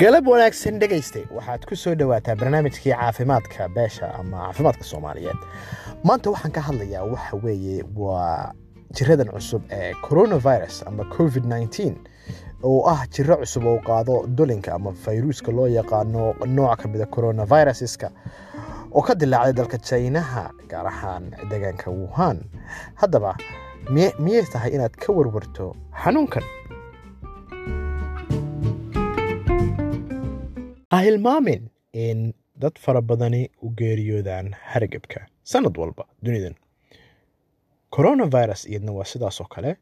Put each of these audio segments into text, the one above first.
galab wanaagsan dhegayste. Waxaad ku soo dhowaataa barnaamijkii caafimaadka beesha ama caafimaadka soomaaliyeed. Maanta waxaan ka hadlayaa waxa weeye waa jiradan cusub ee coronavirus ama covid -19 oo ah jiro cusub oo qaado dulinka ama fayruuska loo yaqaano nooc ka mida coronaviruseska oo ka dilaacday dalka jaynaha gaar ahaan deegaanka wuhan. Haddaba miyay tahay inaad ka warwarto xanuunkan ha hilmaamin in dad fara badani u geeriyoodaan hargebka sanad walba dunidan coronavirus iyadna waa sidaas oo kale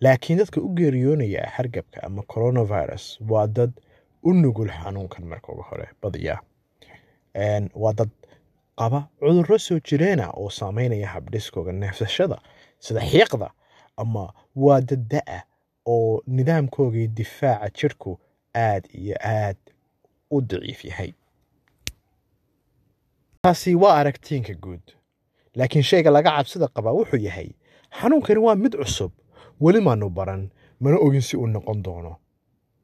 laakiin dadka u geeriyoonaya hargebka ama coronavirus waa dad u nugul xanuunkan marka uga hore badiyaa waa dad qaba cudurro soo jireena oo saameynaya habdhiskooga neefsashada sida xiiqda ama waa dad da'a oo nidaamkoogii difaaca jirhku aad iyo aad u daciif yahay taasi waa aragtiinka guud laakiin shayga laga cabsida qabaa wuxuu yahay xanuunkani waa mid cusub weli maanu baran mana ogin si uu noqon doono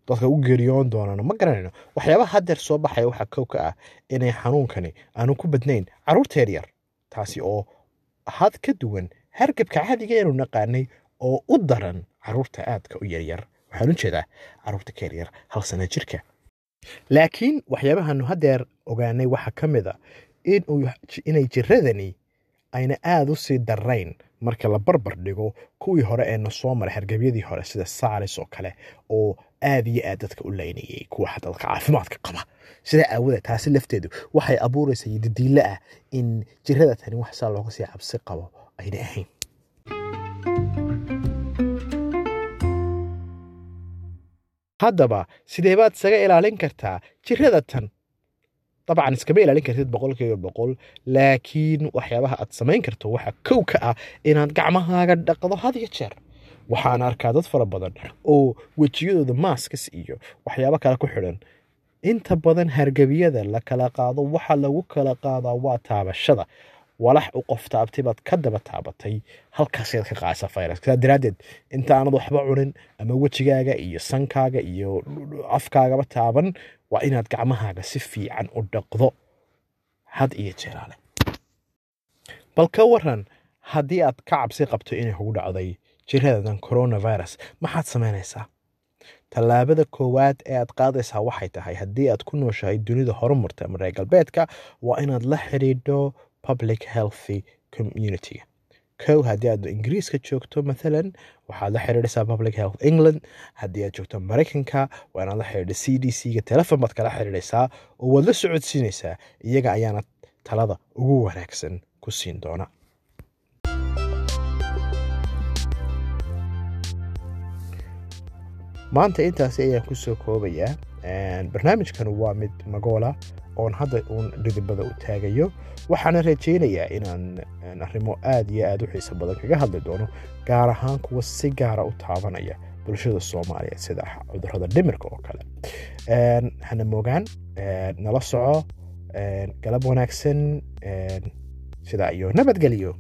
dadka u geeriyoon doonana ma garanayno waxyaabaha haddeer soo baxaya waxaa kow ka ah inay xanuunkani aanu ku badnayn carruurta yaryar taasi oo had ka duwan hargebka caadiga eenu naqaanay oo u daran carruurta aadka u yaryar waxaan u jeedaa carruurta ka yaryar hal sana jirka laakiin waxyaabahaanu haddeer ogaanay waxaa ka mid a inay jiradani ayna aada u sii darayn marka la barbar dhigo kuwii hore ee na soo maray hargebyadii hore sida saaris oo kale oo aad iyo aad dadka u laynayay kuwa dadka caafimaadka qaba. Sidaa aawadeed taasi lafteedu waxay abuuraysaa dadiilo ah in jirada tani wax saa looga sii cabsi qabo ayna ahayn haddaba sidee baad isaga ilaalin kartaa jirada tan dabcan iskama ilaalin kartid boqolkiiba boqol laakiin waxyaabaha aad samayn karto waxaa kow ka ah inaad gacmahaaga dhaqdo had iyo jeer waxaan arkaa dad fara badan oo wejiyadooda maaskas iyo waxyaabo kale ku xidhan inta badan hargebiyada la kala qaado waxa lagu kala qaadaa waa taabashada walax u qof taabtay ka daba taabatay halkaasaad ka qaadaysa virus saa daraaddeed inta aanad waxba cunin ama wejigaaga iyo sankaaga iyo afkaagaba taaban waa inaad gacmahaaga si fiican u dhaqdo. Had iyo jeeraale bal ka waran haddii aad ka cabsi qabto inay kugu dhacday jiradadan coronavirus maxaad samaynaysaa tallaabada koowaad ee aad qaadaysaa waxay tahay haddii aad ku nooshahay dunida horumarta ama reer galbeedka waa inaad la xidhiidho public healthy community. Kow haddii aad ingiriiska joogto mathalan waxaad la xidhiidhaysaa public health england. Haddii aad joogto maraykanka waa inaad la xidhiidha c d c ga telefon baad kala xidhiidhaysaa oo waad la socodsiinaysaa iyaga ayaana talada ugu wanaagsan ku siin doona. Maanta intaasi ayaan ku soo koobayaa barnaamijkan waa mid magoola oon hadda uun dhidibada u taagayo waxaana rajaynayaa inaan arrimo aad iyo aad u xiiso badan kaga hadli doono gaar ahaan kuwa si gaara u taabanaya bulshada soomaaliya sida cudurrada dhimirka oo kale. Hana moogaan nala soco galab wanaagsan sidaa iyo nabadgelyo